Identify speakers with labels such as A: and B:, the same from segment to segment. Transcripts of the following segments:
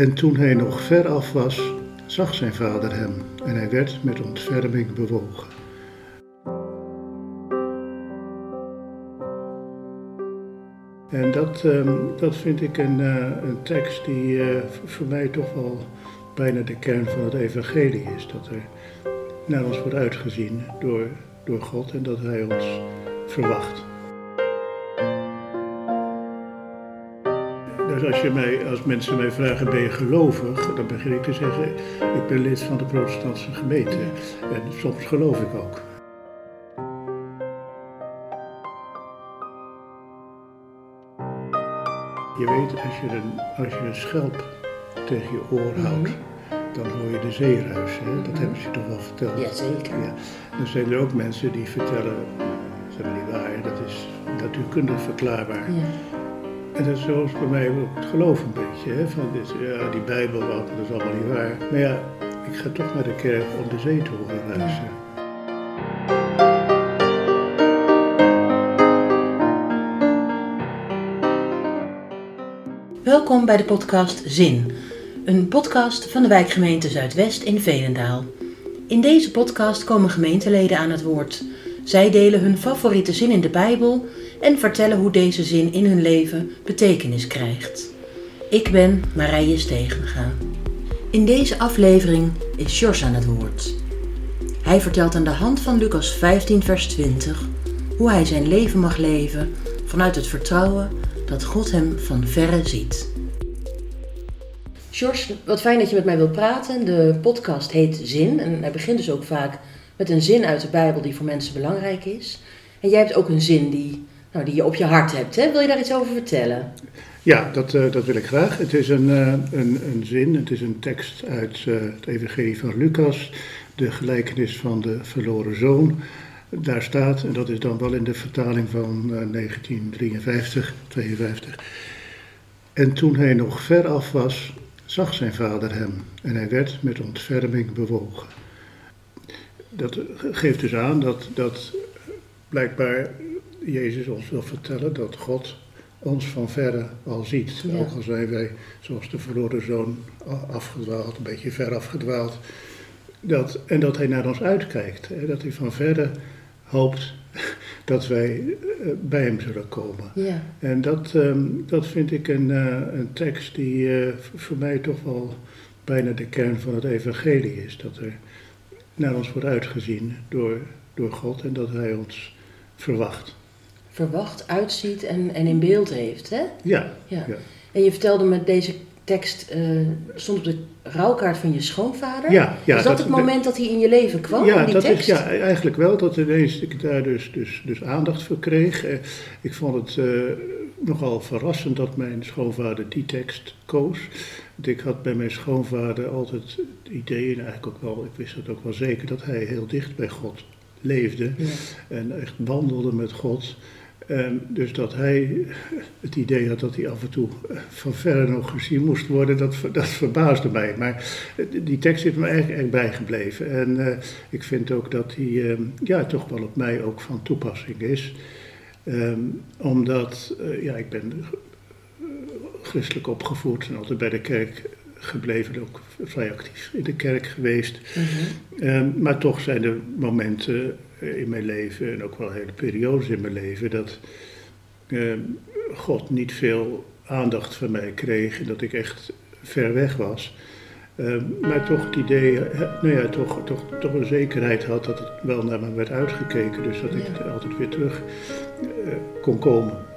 A: En toen hij nog ver af was, zag zijn vader hem en hij werd met ontferming bewogen. En dat, ehm, dat vind ik een, eh, een tekst die eh, voor mij toch wel bijna de kern van het evangelie is. Dat er naar ons wordt uitgezien door, door God en dat Hij ons verwacht. Dus als, je mij, als mensen mij vragen, ben je gelovig? Dan begin ik te zeggen, ik ben lid van de protestantse gemeente. En soms geloof ik ook. Je weet, als je een, als je een schelp tegen je oor houdt, dan hoor je de zeeruis. Hè? Dat hebben ze je toch wel verteld?
B: Jazeker.
A: Ja. Dan zijn er ook mensen die vertellen, dat is helemaal niet waar, dat is natuurkundig verklaarbaar.
B: Ja.
A: En dat is zoals bij mij ook het geloof een beetje. Hè? Van dit, ja, die Bijbel, wat, dat is allemaal niet waar. Maar ja, ik ga toch naar de kerk om de zee te horen ruisen.
B: Welkom bij de podcast Zin, een podcast van de wijkgemeente Zuidwest in Veenendaal. In deze podcast komen gemeenteleden aan het woord. Zij delen hun favoriete zin in de Bijbel en vertellen hoe deze zin in hun leven betekenis krijgt. Ik ben Marije Stegenga. In deze aflevering is Jos aan het woord. Hij vertelt aan de hand van Lucas 15, vers 20 hoe hij zijn leven mag leven vanuit het vertrouwen dat God hem van verre ziet. George, wat fijn dat je met mij wilt praten. De podcast heet Zin en hij begint dus ook vaak met een zin uit de Bijbel die voor mensen belangrijk is. En jij hebt ook een zin die, nou, die je op je hart hebt. Hè? Wil je daar iets over vertellen?
A: Ja, dat, eh, dat wil ik graag. Het is een, eh, een, een zin, het is een tekst uit eh, het Evangelie van Lucas, de gelijkenis van de verloren zoon. Daar staat, en dat is dan wel in de vertaling van 1953, 52. En toen hij nog ver af was, zag zijn vader hem en hij werd met ontferming bewogen. Dat geeft dus aan dat, dat blijkbaar Jezus ons wil vertellen dat God ons van verre al ziet.
B: Ja.
A: Ook al zijn wij, zoals de verloren zoon, afgedwaald, een beetje ver afgedwaald. Dat, en dat hij naar ons uitkijkt. Hè, dat hij van verre hoopt dat wij eh, bij hem zullen komen.
B: Ja.
A: En dat, ehm, dat vind ik een, eh, een tekst die eh, voor mij toch wel bijna de kern van het evangelie is. Dat er naar ons wordt uitgezien door, door God en dat hij ons verwacht.
B: Verwacht, uitziet en, en in beeld heeft. Hè?
A: Ja,
B: Ja.
A: ja.
B: En je vertelde met deze tekst, eh, stond op de rouwkaart van je schoonvader.
A: Ja, ja,
B: is dat,
A: dat-
B: het moment dat hij in je leven kwam,
A: ja,
B: die
A: dat
B: tekst?
A: is ja, eigenlijk wel dat ineens ik daar dus, dus, dus aandacht voor kreeg. Eh, Ik vond het eh, nogal verrassend dat mijn schoonvader die tekst koos. Want ik had bij mijn schoonvader altijd het idee, en eigenlijk ook wel, ik wist het ook wel zeker, dat hij heel dicht bij God leefde
B: Ja.
A: en echt wandelde met God. En dus dat hij het idee had dat hij af en toe eh, van verre nog gezien moest worden, dat, dat verbaasde mij. Maar eh, die tekst is me eigenlijk echt bijgebleven. En eh, ik vind ook dat die eh, ja, toch wel op mij ook van toepassing is. Ehm, omdat, ja, ik ben christelijk opgevoed en altijd bij de kerk gebleven, ook vrij actief in de kerk geweest.
B: Mhm.
A: Ehm, maar toch zijn er momenten eh, in mijn leven en ook wel hele periodes in mijn leven dat ehm, God niet veel aandacht van mij kreeg en dat ik echt ver weg was. Ehm, maar toch het idee, nou ja, toch, toch, toch een zekerheid had dat het wel naar me werd uitgekeken. Dus dat ik altijd weer terug eh, kon komen.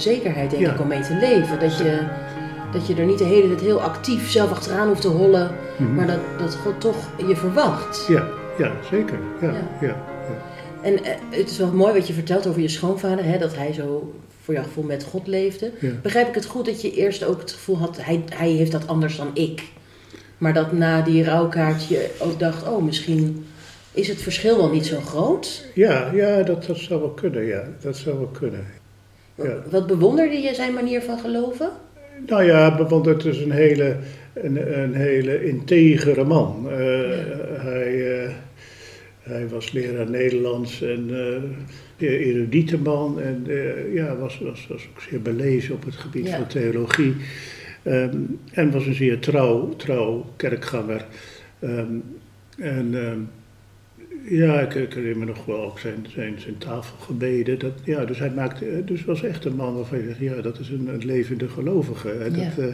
B: Zekerheid, denk
A: Ja.
B: ik, om mee te leven. Dat je, dat je er niet de hele tijd heel actief zelf achteraan hoeft te hollen,
A: Mhm.
B: maar dat, dat God toch je verwacht.
A: Ja, ja, zeker. Ja,
B: Ja. En eh, het is wel mooi wat je vertelt over je schoonvader, hè, dat hij zo voor jouw gevoel met God leefde. Begrijp ik het goed dat je eerst ook het gevoel had, hij, hij heeft dat anders dan ik. Maar dat na die rouwkaart je ook dacht, oh, misschien is het verschil wel niet zo groot.
A: Ja, ja dat, dat zou wel kunnen, ja. Dat zou wel kunnen. Ja.
B: Wat bewonderde je zijn manier van geloven?
A: Nou ja, want het is een hele, een, een hele integere man. Uh, hij, uh, hij was leraar Nederlands en uh, erudite man. En ja, was, was, was ook zeer belezen op het gebied ja. van theologie. Um, en was een zeer trouw, trouw kerkganger. Um, en um, ja, ik, ik herinner me nog wel ook zijn, zijn, zijn tafelgebeden. Dat, ja, dus hij maakte, dus was echt een man waarvan je zegt, ja, dat is een, een levende gelovige. Hè, dat, ja.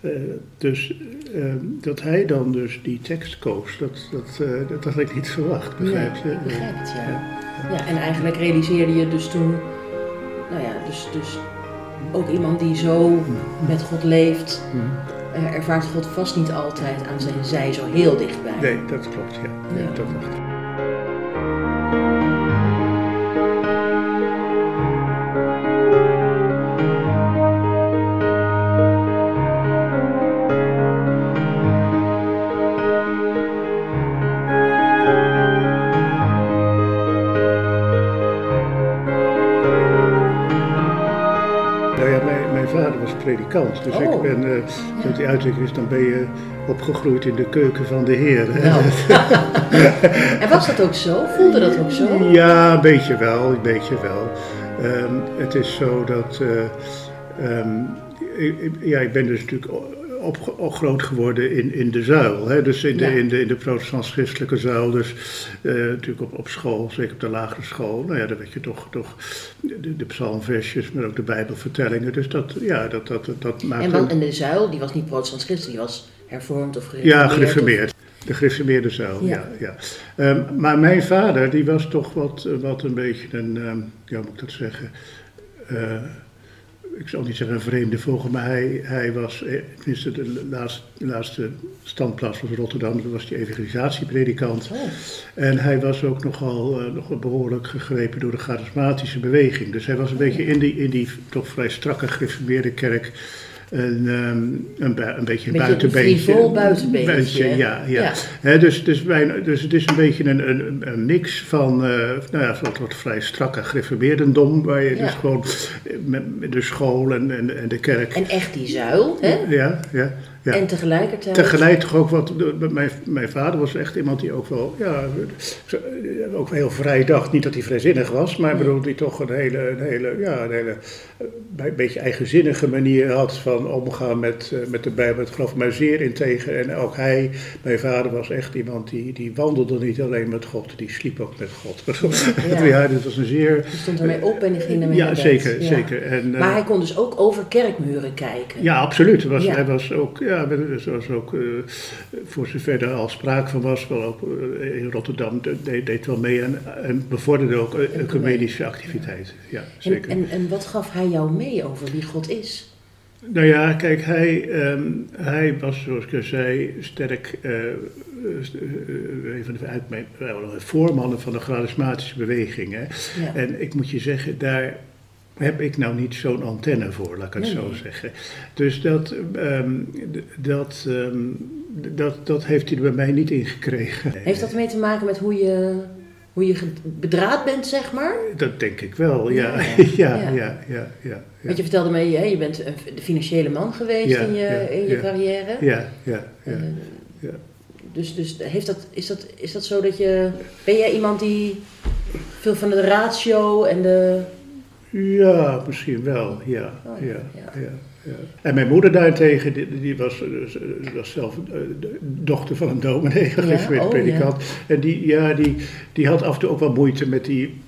A: uh, uh, dus uh, dat hij dan dus die tekst koos, dat, dat, dat had ik niet verwacht, begrijp je?
B: Ja, begrijp het, ja. ja. ja. en eigenlijk realiseerde je dus toen, nou ja, dus, dus ook iemand die zo met God leeft, ervaart God vast niet altijd aan zijn zij zo heel dichtbij.
A: Nee, dat klopt, ja. ja. dat klopt. Predikant. Dus oh. ik ben, uh, ja. die uitdrukking is, dan ben je opgegroeid in de keuken van de Heer.
B: Nou. en was dat ook zo? Voelde dat ook zo?
A: Ja, een beetje wel, een beetje wel. Um, het is zo dat, uh, um, ik, ja, ik ben dus natuurlijk op, op, groot geworden in, in de zuil. Hè? Dus in de, ja. in de, in de protestants-christelijke zuil. Dus uh, natuurlijk op, op school, zeker op de lagere school. Nou ja, dan werd je toch, toch de, de psalmversjes, maar ook de bijbelvertellingen. Dus dat, ja, dat, dat, dat maakt...
B: En, want, en de zuil, die was niet protestants-christelijk, die was hervormd of gereformeerd?
A: Ja, gereformeerd. De gereformeerde zuil, ja. ja, ja. Um, maar mijn vader, die was toch wat, wat een beetje een, um, ja, hoe moet ik dat zeggen... Uh, ik zal niet zeggen een vreemde vogel, maar hij, hij was, tenminste de laatste, de laatste standplaats was Rotterdam, dat was die evangelisatiepredikant. Oh. En hij was ook nogal, uh, nogal behoorlijk gegrepen door de charismatische beweging. Dus hij was een beetje in die, in die toch vrij strakke gereformeerde kerk een, um, een, een, beetje een buitenbeentje.
B: Een buitenbeentje.
A: ja, ja. ja. He, dus, dus, wij, dus het is een beetje een, een, een mix van, uh, nou ja, wat, wat vrij strakke gereformeerdendom, waar je ja. dus gewoon met de school en, en, en de kerk...
B: En echt die zuil, hè?
A: Ja, ja. Ja.
B: En tegelijkertijd.
A: Tegelijk toch ook wat. Mijn, mijn vader was echt iemand die ook wel. Ja, ook heel vrij dacht. Niet dat hij vrijzinnig was, maar nee. bedoel, die toch een hele. Een hele, ja, een hele. Een beetje eigenzinnige manier had van omgaan met, met de Bijbel. Het geloof mij zeer integer. En ook hij, mijn vader, was echt iemand die, die wandelde niet alleen met God, die sliep ook met God. Ja, ja. dat was een zeer.
B: Die stond ermee op en die ging ermee
A: Ja, zeker. Ja. zeker. En,
B: maar uh, hij kon dus ook over kerkmuren kijken.
A: Ja, absoluut. Was, Hij was ook ja, zoals ook, uh, voor zover er al sprake van was, wel ook uh, in Rotterdam deed, deed wel mee en, en bevorderde ook ecumenische activiteiten. Ja, zeker.
B: En, en, en wat gaf hij jou mee over wie God is?
A: Nou ja, kijk, hij, um, hij was, zoals ik al zei, sterk, uh, een van de uit mijn, voormannen van de charismatische beweging. Hè? Ja. En ik moet je zeggen, daar heb ik nou niet zo'n antenne voor, laat ik het nee. zo zeggen. Dus dat, um, dat, um, dat, dat heeft hij er bij mij niet ingekregen.
B: Heeft dat mee te maken met hoe je, hoe je bedraad bent, zeg maar?
A: Dat denk ik wel, ja. ja, ja, ja. ja, ja, ja
B: Want je vertelde me, je bent de financiële man geweest in je, in je carrière.
A: Ja, ja, ja. Ja.
B: Dus, dus heeft dat, is, dat, is dat zo dat je... Ben jij iemand die veel van de ratio en de
A: ja, misschien wel, ja. Oh, ja, ja. ja. Ja. En mijn moeder daarentegen, die, die was, was zelf de dochter van een dominee, ja? oh, predikant. Ja. En die, ja, die, die had af en toe ook wel moeite met die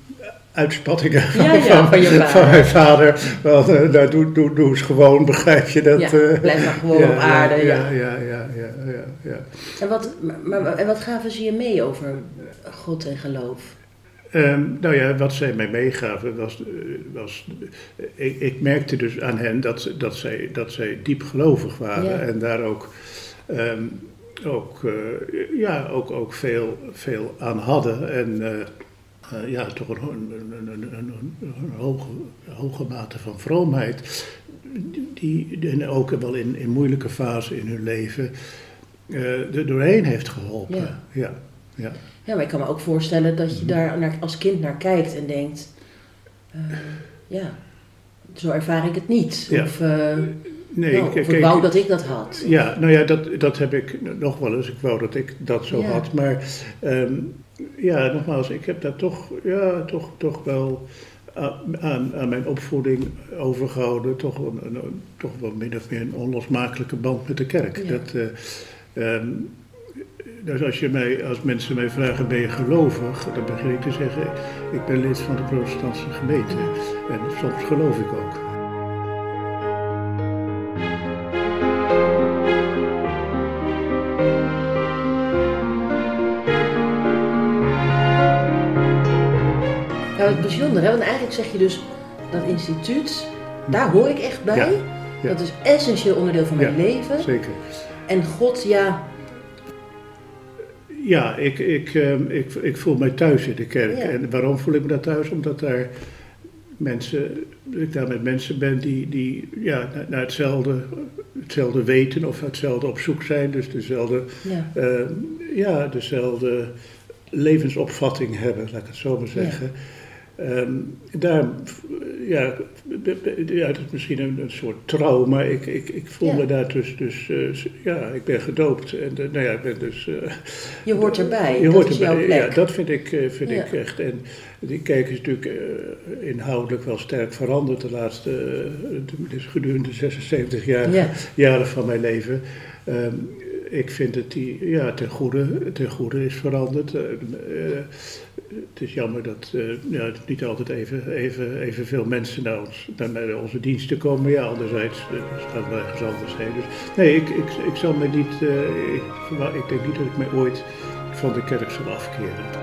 A: uitspattingen
B: ja, van,
A: van, van, mijn vader. Want uh, nou, doe, doe, doe eens gewoon, begrijp je dat?
B: Ja, uh, blijf maar gewoon op aarde.
A: Ja, ja, ja. ja, ja, ja,
B: En, wat, maar, en wat gaven ze je mee over God en geloof?
A: Um, nou ja, wat zij mij meegaven was, was ik, ik, merkte dus aan hen dat, dat, zij, dat zij diep gelovig waren ja. en daar ook, um, ook, uh, ja, ook, ook veel, veel aan hadden. En uh, uh, ja, toch een, een, een, een, hoge, hoge mate van vroomheid, die, en ook wel in, in moeilijke fasen in hun leven er doorheen heeft geholpen. Ja. ja. ja.
B: Ja, maar ik kan me ook voorstellen dat je daar naar, als kind naar kijkt en denkt, uh, ja, zo ervaar ik het niet.
A: Ja.
B: Of, uh,
A: Nee,
B: Nou, of ik wou dat ik dat had.
A: Ja, nou ja, dat, dat heb ik nog wel eens. Ik wou dat ik dat zo
B: Ja.
A: had. Maar ehm, ja, nogmaals, ik heb daar toch, ja, toch, toch wel aan, aan, mijn opvoeding overgehouden. Toch, een, een, een- toch wel min of meer een onlosmakelijke band met de kerk.
B: Ja.
A: Dat, eh, ehm, dus als, je mij, als mensen mij vragen, ben je gelovig? Dan begin ik te zeggen, ik ben lid van de protestantse gemeente. En soms geloof ik ook.
B: Ja, wat bijzonder, hè? Want eigenlijk zeg je dus dat instituut, daar hoor ik echt bij.
A: Ja, ja.
B: Dat is essentieel onderdeel van mijn
A: Ja.
B: leven.
A: Zeker.
B: En God, ja,
A: Ja, ik, ik, ehm, ik, ik voel mij thuis in de kerk.
B: Ja.
A: En waarom voel ik me daar thuis? Omdat daar mensen, ik daar met mensen ben die, die ja, naar, naar hetzelfde, hetzelfde weten of hetzelfde op zoek zijn. Dus dezelfde,
B: ja.
A: ehm, ja, dezelfde levensopvatting hebben, laat ik het zo maar zeggen. Ehm, daar, ja, ja, het is misschien een, een soort trouw, maar ik, ik, ik voel
B: Ja.
A: me daar dus, dus eh, ja, ik ben gedoopt. En eh, nou ja, ik ben dus... eh,
B: je hoort erbij.
A: je
B: dat is jouw plek.
A: Ja, dat vind ik, vind
B: Ja.
A: ik echt. En die kerk is natuurlijk inhoudelijk wel sterk veranderd de laatste, dus gedurende de 76 jaar,
B: Ja.
A: jaren van mijn leven. Ehm, ik vind dat die ja, ten, goede, ten goede is veranderd. Het is jammer dat eh, ja, niet altijd even, even, even veel mensen naar, naar, onze diensten komen. Ja, anderzijds eh, staat wel ergens anders heen. Dus, nee, ik, ik, ik zal me niet, eh, ik, ik denk niet dat ik me ooit van de kerk zal afkeren.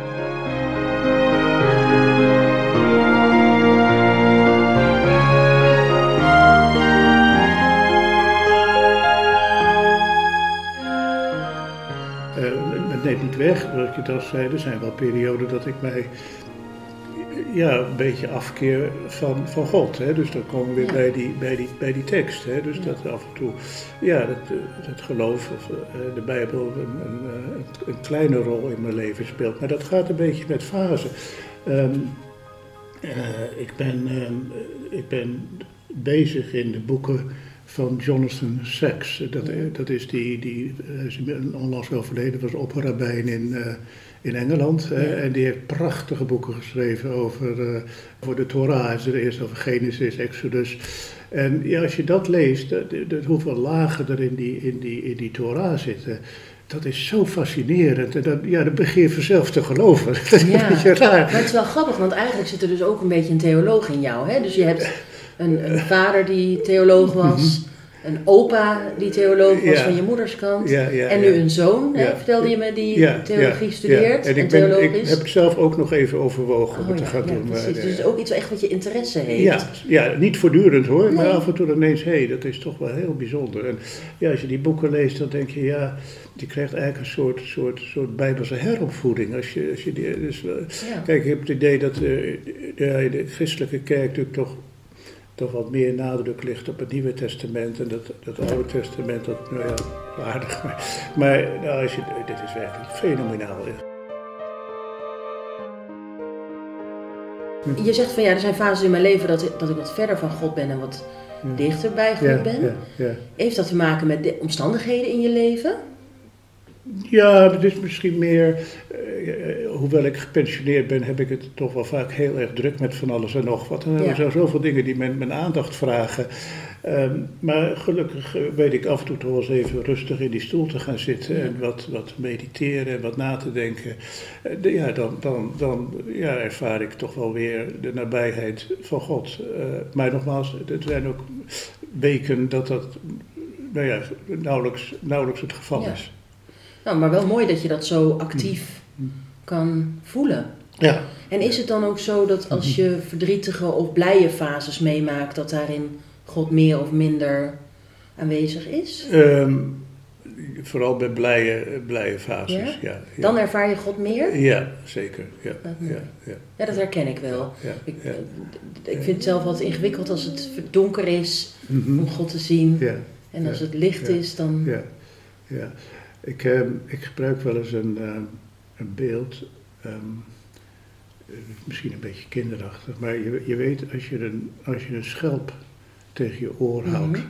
A: Niet weg, zoals je dat zei, er zijn wel perioden dat ik mij ja, een beetje afkeer van, van God. Hè? Dus dan komen we weer
B: Ja.
A: bij, die, bij, die, bij die tekst. Hè? Dus
B: Ja.
A: dat af en toe, ja, dat, eh, het geloof of eh, de Bijbel een, een, eh, een kleine rol in mijn leven speelt. Maar dat gaat een beetje met fase. Ehm, eh, ik, ben, ehm, ik ben bezig in de boeken van Jonathan Sacks. Dat,
B: Ja.
A: dat is die, die hij is onlangs overleden, was opperrabijn in, eh, in Engeland. En die heeft prachtige boeken geschreven over, eh, over de Torah. Is er eerst over Genesis, Exodus. En ja, als je dat leest, dat, dat, hoeveel lagen er in die, in, die, in die Torah zitten. Dat is zo fascinerend. En dan, ja, dan begin je vanzelf te geloven. Dat is
B: Ja.
A: een beetje raar.
B: Maar het is wel grappig, want eigenlijk zit er dus ook een beetje een theoloog in jou. Hè? Dus je hebt een, een vader die theoloog was, een opa die theoloog was
A: Mhm. Ja.
B: van je moeders kant.
A: Ja, ja,
B: en nu een zoon, hè, vertelde je me, die theologie studeert.
A: En
B: en,
A: ik, ben, ik heb zelf ook nog even overwogen
B: Oh
A: te gaan
B: ja,
A: doen. maar, eh,
B: Dus het is ook iets echt wat je interesse heeft.
A: Ja, ja, niet voortdurend hoor, maar af en toe ineens, hé, dat is toch wel heel bijzonder. En ja, als je die boeken leest, dan denk je, ja, je krijgt eigenlijk een soort, soort, soort bijbelse heropvoeding. Als je, als je die, dus, eh. Kijk, ik heb het idee dat eh, ja, de christelijke kerk natuurlijk toch, toch wat meer nadruk ligt op het Nieuwe Testament. En dat, dat Oude Testament, dat, nou ja, aardig. Maar, maar nou, als je, dit is werkelijk fenomenaal.
B: Je zegt van ja, er zijn fases in mijn leven dat ik, dat ik wat verder van God ben en wat
A: Ja.
B: dichter bij God
A: Ja,
B: ben.
A: ja, ja.
B: Heeft dat te maken met de omstandigheden in je leven?
A: Ja, het is misschien meer, hoewel ik gepensioneerd ben, heb ik het toch wel vaak heel erg druk met van alles en nog wat. Er
B: Ja.
A: zijn zoveel dingen die mijn, mijn aandacht vragen. Ehm, maar gelukkig eh, weet ik af en toe toch wel eens even rustig in die stoel te gaan zitten
B: Ja.
A: en wat, wat mediteren en wat na te denken. Eh, de- ja, dan, dan, dan ja, ervaar ik toch wel weer de nabijheid van God. Eh, maar nogmaals, het zijn ook weken dat dat nou ja, nauwelijks, nauwelijks het geval
B: Ja.
A: is.
B: Nou, maar wel mooi dat je dat zo actief. Kan voelen.
A: Ja.
B: En is het dan ook zo dat als je verdrietige of blije fases meemaakt, dat daarin God meer of minder aanwezig is?
A: Ehm, vooral bij blije, blije fases,
B: Ja?
A: ja. ja,
B: Dan ervaar je God meer?
A: Ja, zeker. Ja,
B: Dat
A: ja, ja,
B: Ja, dat herken ik wel.
A: ja,
B: Ik,
A: ja.
B: ik vind het zelf wat ingewikkeld als het donker is
A: Mhm.
B: om God te zien.
A: Ja,
B: En als het licht is, dan...
A: ja, ja. Ik, ehm, ik gebruik wel eens een, ehm, een beeld, ehm, eh, misschien een beetje kinderachtig, maar je, je weet als je, een, als je een schelp tegen je oor houdt,
B: Mhm.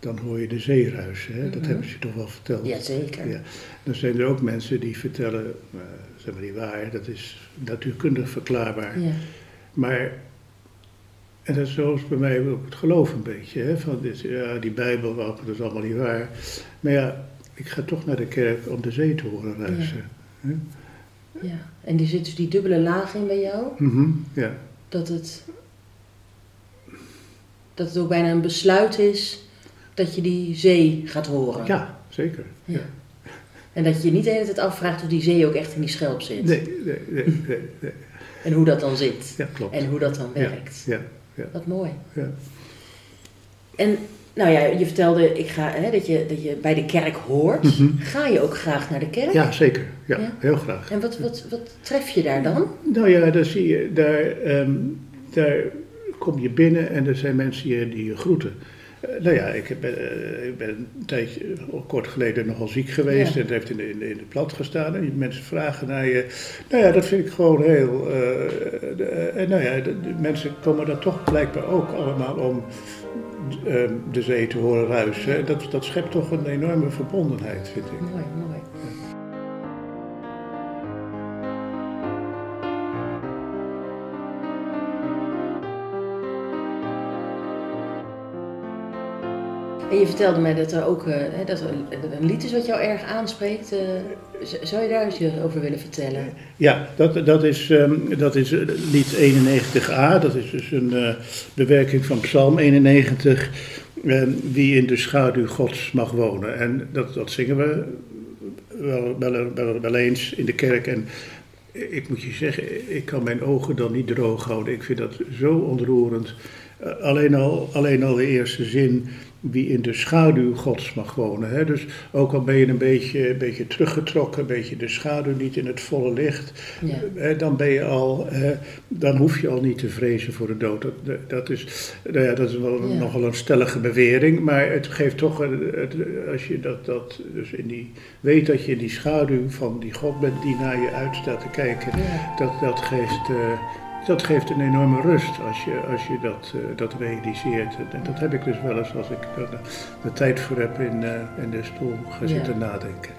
A: dan hoor je de zeeruis. Hè? Dat
B: Mhm.
A: hebben ze je toch wel verteld.
B: Jazeker.
A: Ja. Dan zijn er ook mensen die vertellen, uh, zeg maar niet waar, dat is natuurkundig verklaarbaar.
B: Ja.
A: Maar, en dat is zoals bij mij ook het geloof een beetje, hè? van dit, ja, die Bijbel, dat is allemaal niet waar. Maar ja, ik ga toch naar de kerk om de zee te horen ruisen. hè?
B: Ja. En die zit dus die dubbele laag in bij jou?
A: Mhm, ja.
B: Dat het, dat het ook bijna een besluit is dat je die zee gaat horen.
A: ja, zeker.
B: Ja. En dat je je niet de hele tijd afvraagt of die zee ook echt in die schelp zit.
A: Nee, nee, nee, nee, nee.
B: En hoe dat dan zit.
A: Ja, klopt.
B: En hoe dat dan
A: Ja,
B: werkt.
A: Ja, ja,
B: Wat mooi.
A: ja.
B: En nou ja, je vertelde ik ga, hè, dat, je, dat je bij de kerk hoort.
A: Mhm.
B: Ga je ook graag naar de kerk?
A: ja zeker. Ja,
B: Ja?
A: heel graag.
B: En wat, wat, wat tref je daar dan?
A: Nou ja, daar zie je, daar, ehm, daar kom je binnen en er zijn mensen die, die je groeten. Eh, nou ja, ik, heb, eh, ik ben een tijdje, eh, kort geleden nogal ziek geweest
B: Ja.
A: en het heeft in de, in, de, in de plat gestaan. En mensen vragen naar je. Nou ja, dat vind ik gewoon heel. de- en nou ja, de, mensen komen daar toch blijkbaar ook allemaal om de zee te horen ruisen. Dat, dat schept toch een enorme verbondenheid, vind ik.
B: Mooi, mooi. En je vertelde mij dat er ook eh, dat een, lied is wat jou erg aanspreekt. eh, zou je daar je over willen vertellen?
A: Ja, dat, dat, is, ehm, dat is eh, lied 91a. Dat is dus een bewerking van Psalm 91. ehm, wie in de schaduw Gods mag wonen. En dat, dat zingen we wel, wel eens in de kerk. En ik moet je zeggen, ik kan mijn ogen dan niet droog houden. Ik vind dat zo ontroerend. Eh, alleen, al, alleen al de eerste zin, wie in de schaduw Gods mag wonen. Hè? Dus ook al ben je een beetje, een beetje teruggetrokken, een beetje de schaduw niet in het volle licht,
B: Ja.
A: hè, dan ben je al, hè, dan hoef je al niet te vrezen voor de dood. Dat, dat is, nou ja, dat is wel
B: Ja.
A: nogal een stellige bewering, maar het geeft toch, het, als je dat, dat dus in die, weet dat je in die schaduw van die God bent die naar je uit staat te kijken,
B: Ja.
A: dat, dat, geeft, eh, dat geeft een enorme rust als je, als je dat, eh, dat realiseert. En dat heb ik dus wel eens als ik er de, tijd voor heb in, eh, in de stoel ga
B: Ja.
A: zitten nadenken.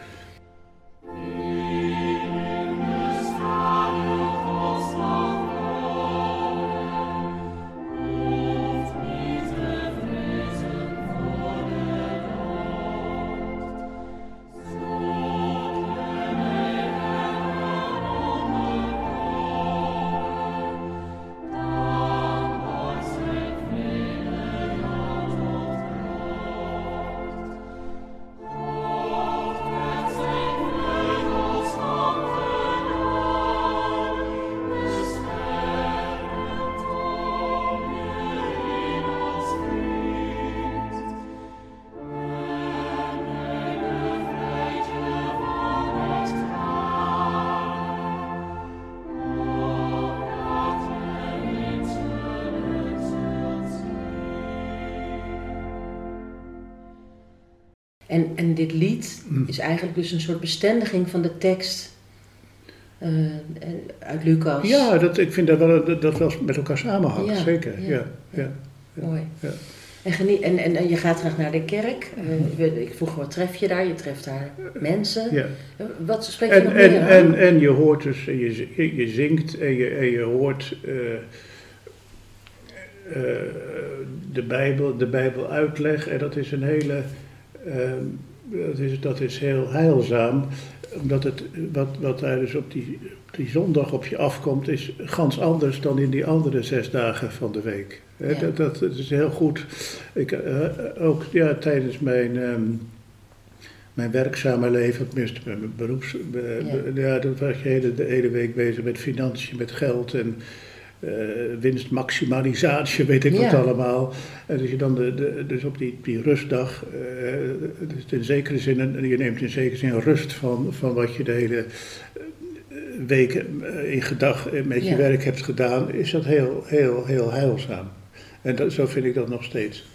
B: En, en dit lied
A: Mm.
B: is eigenlijk dus een soort bestendiging van de tekst eh, uit Lucas.
A: Ja, dat, ik vind dat wel, dat, wel met elkaar samenhangt,
B: Ja,
A: zeker.
B: ja,
A: Ja, ja.
B: Mooi.
A: Ja.
B: En, genie- en, en, en je gaat graag naar de kerk. Eh, we- ik vroeg, wat tref je daar? Je treft daar mensen.
A: ja.
B: Eh, Wat spreek je
A: En,
B: nog
A: en,
B: meer
A: en, en je hoort dus, je, je zingt en je, en je hoort de, Bijbel, de Bijbel uitleg. En dat is een hele, dat, is, dat is heel heilzaam. Omdat het, wat, wat daar dus op die, op die zondag op je afkomt, is gans anders dan in die andere zes dagen van de week.
B: Ja.
A: dat, dat, dat is heel goed. Ik, eh, ook ja, tijdens mijn... ehm, mijn werkzame leven, tenminste mijn beroeps...
B: Ja.
A: ja. dan was je de hele, de hele week bezig met financiën, met geld en eh, winstmaximalisatie, weet ik wat allemaal. En dat je dan de, de, dus op die, die rustdag, eh, dus in zekere zin, je neemt in zekere zin rust van, van wat je de hele eh, week in gedag met je
B: Ja.
A: werk hebt gedaan, is dat heel, heel, heel heilzaam. En dat, zo vind ik dat nog steeds.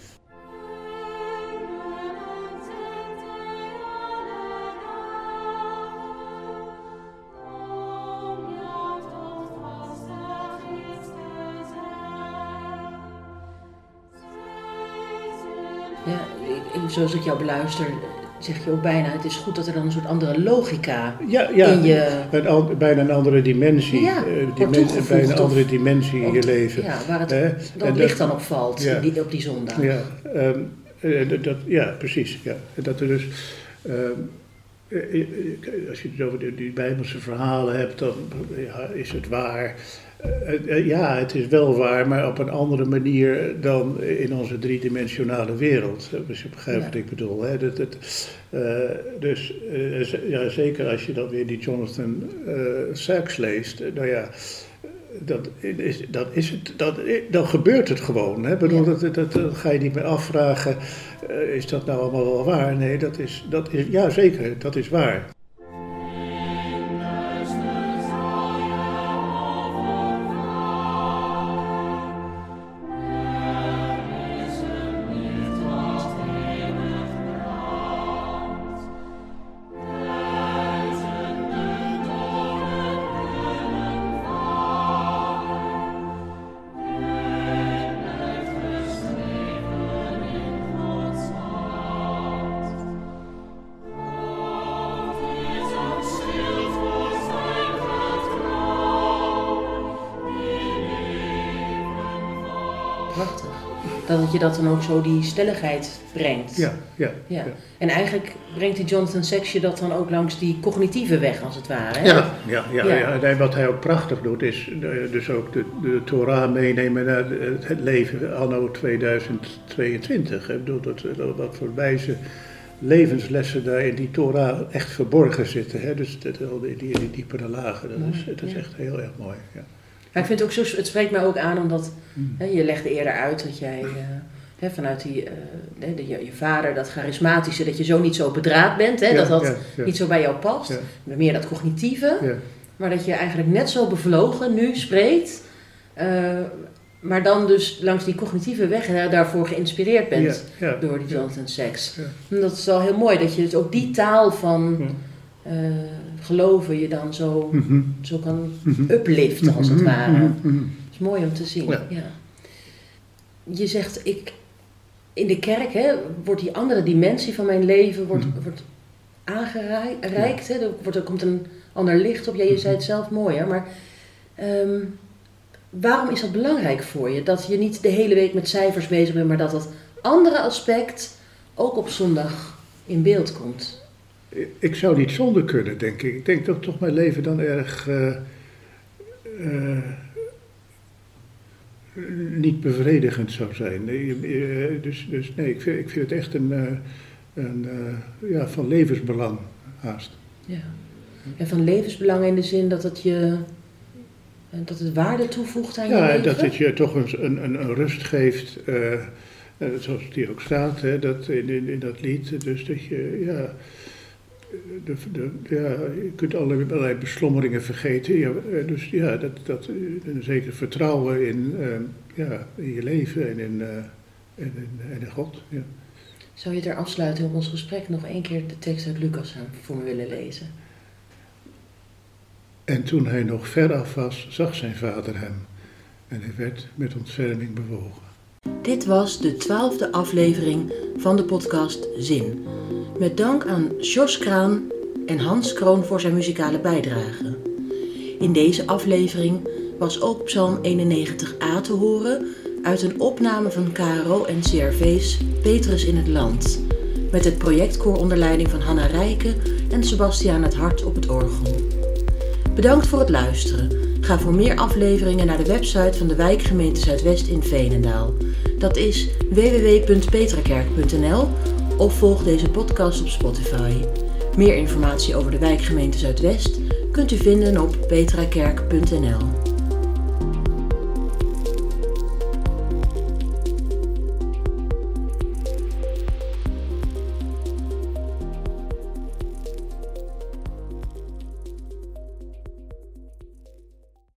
B: Zoals ik jou beluister, zeg je ook bijna, het is goed dat er dan een soort andere logica
A: Ja, ja
B: in je...
A: een al- bijna een andere dimensie.
B: Ja,
A: eh, bijna een andere dimensie in je leven.
B: Ja, waar het, dat licht dan op valt
A: ja.
B: die, op die zondag.
A: Ja, ehm, eh, dat, ja precies. Ja. Dat er dus, ehm, eh, als je het over die, die Bijbelse verhalen hebt, dan ja, is het waar. Eh, eh, ja, het is wel waar, maar op een andere manier dan in onze driedimensionale wereld. Als je begrijpt
B: Ja.
A: wat ik bedoel. Hè? Dat, dat, eh, dus eh, ja, zeker als je dan weer die Jonathan eh Sacks leest, eh, nou ja, dat is, dat is het, dat, dan gebeurt het gewoon. Hè? Ik Bedoel,
B: Ja.
A: dat, dat, dat, dat ga je niet meer afvragen, eh, is dat nou allemaal wel waar? Nee, dat is, dat is, ja zeker, dat is waar.
B: Je dat dan ook zo die stelligheid brengt.
A: Ja, ja.
B: Ja.
A: ja.
B: En eigenlijk brengt die Jonathan Sacks je dat dan ook langs die cognitieve weg, als het ware. Hè?
A: Ja, ja, ja,
B: Ja.
A: ja. En wat hij ook prachtig doet, is eh, dus ook de, de Torah meenemen naar het leven anno 2022. Ik bedoel, dat, dat, wat voor wijze levenslessen daar in die Torah echt verborgen zitten. Hè? Dus dat, die, die, die diepere lagen, dat is, het is echt heel erg mooi. Ja.
B: Maar ik vind het ook zo, het spreekt mij ook aan omdat
A: Mm.
B: hè, je legde eerder uit dat jij eh, hè, vanuit die, eh, de- je, je vader, dat charismatische, dat je zo niet zo bedraad bent, hè,
A: Ja,
B: dat dat
A: ja, ja.
B: niet zo bij jou past. Meer dat cognitieve, maar dat je eigenlijk net zo bevlogen nu spreekt, eh, maar dan dus langs die cognitieve weg daarvoor geïnspireerd bent door die Jonathan. En dat is wel heel mooi, dat je dus ook die taal van
A: Ja.
B: Geloven je dan zo,
A: Mhm.
B: zo kan
A: Mhm.
B: upliften, als het
A: Mhm,
B: ware. Dat is mooi om te zien.
A: Ja.
B: Ja. Je zegt, ik, in de kerk hè, wordt die andere dimensie van mijn leven wordt, wordt aangereikt. Hè? Er, wordt, er komt een ander licht op. Ja, je zei het zelf mooi, hè? maar ehm, waarom is dat belangrijk voor je? Dat je niet de hele week met cijfers bezig bent, maar dat dat andere aspect ook op zondag in beeld komt.
A: Ik zou niet zonder kunnen, denk ik. Ik denk dat toch mijn leven dan erg eh, eh, niet bevredigend zou zijn. Nee, eh, dus, dus nee, ik vind, ik vind het echt een, een ja, van levensbelang haast.
B: Ja. En van levensbelang in de zin dat het je dat het waarde toevoegt aan je
A: Ja,
B: leven?
A: dat het je toch een, een, een, rust geeft, zoals het hier ook staat, hè, dat in, in, in dat lied. Dus dat je, ja, de, de, ja, je kunt allerlei, beslommeringen vergeten. Ja, eh, dus ja, dat, dat, eh, een zeker vertrouwen in, eh, ja, in je leven en in, en in, en in God. Ja.
B: Zou je ter afsluiting op ons gesprek nog één keer de tekst uit Lucas aan voor me willen lezen?
A: En toen hij nog ver af was, zag zijn vader hem. En hij werd met ontferming bewogen.
B: Dit was de twaalfde aflevering van de podcast Zin. Met dank aan Jos Kraan en Hans Kroon voor zijn muzikale bijdrage. In deze aflevering was ook Psalm 91a te horen uit een opname van KRO en CRV's Petrus in het Land. Met het projectkoor onder leiding van Hanna Rijken en Sebastiaan het Hart op het orgel. Bedankt voor het luisteren. Ga voor meer afleveringen naar de website van de wijkgemeente Zuidwest in Veenendaal. Dat is www.petrakerk.nl of volg deze podcast op Spotify. Meer informatie over de wijkgemeente Zuidwest kunt u vinden op petrakerk.nl.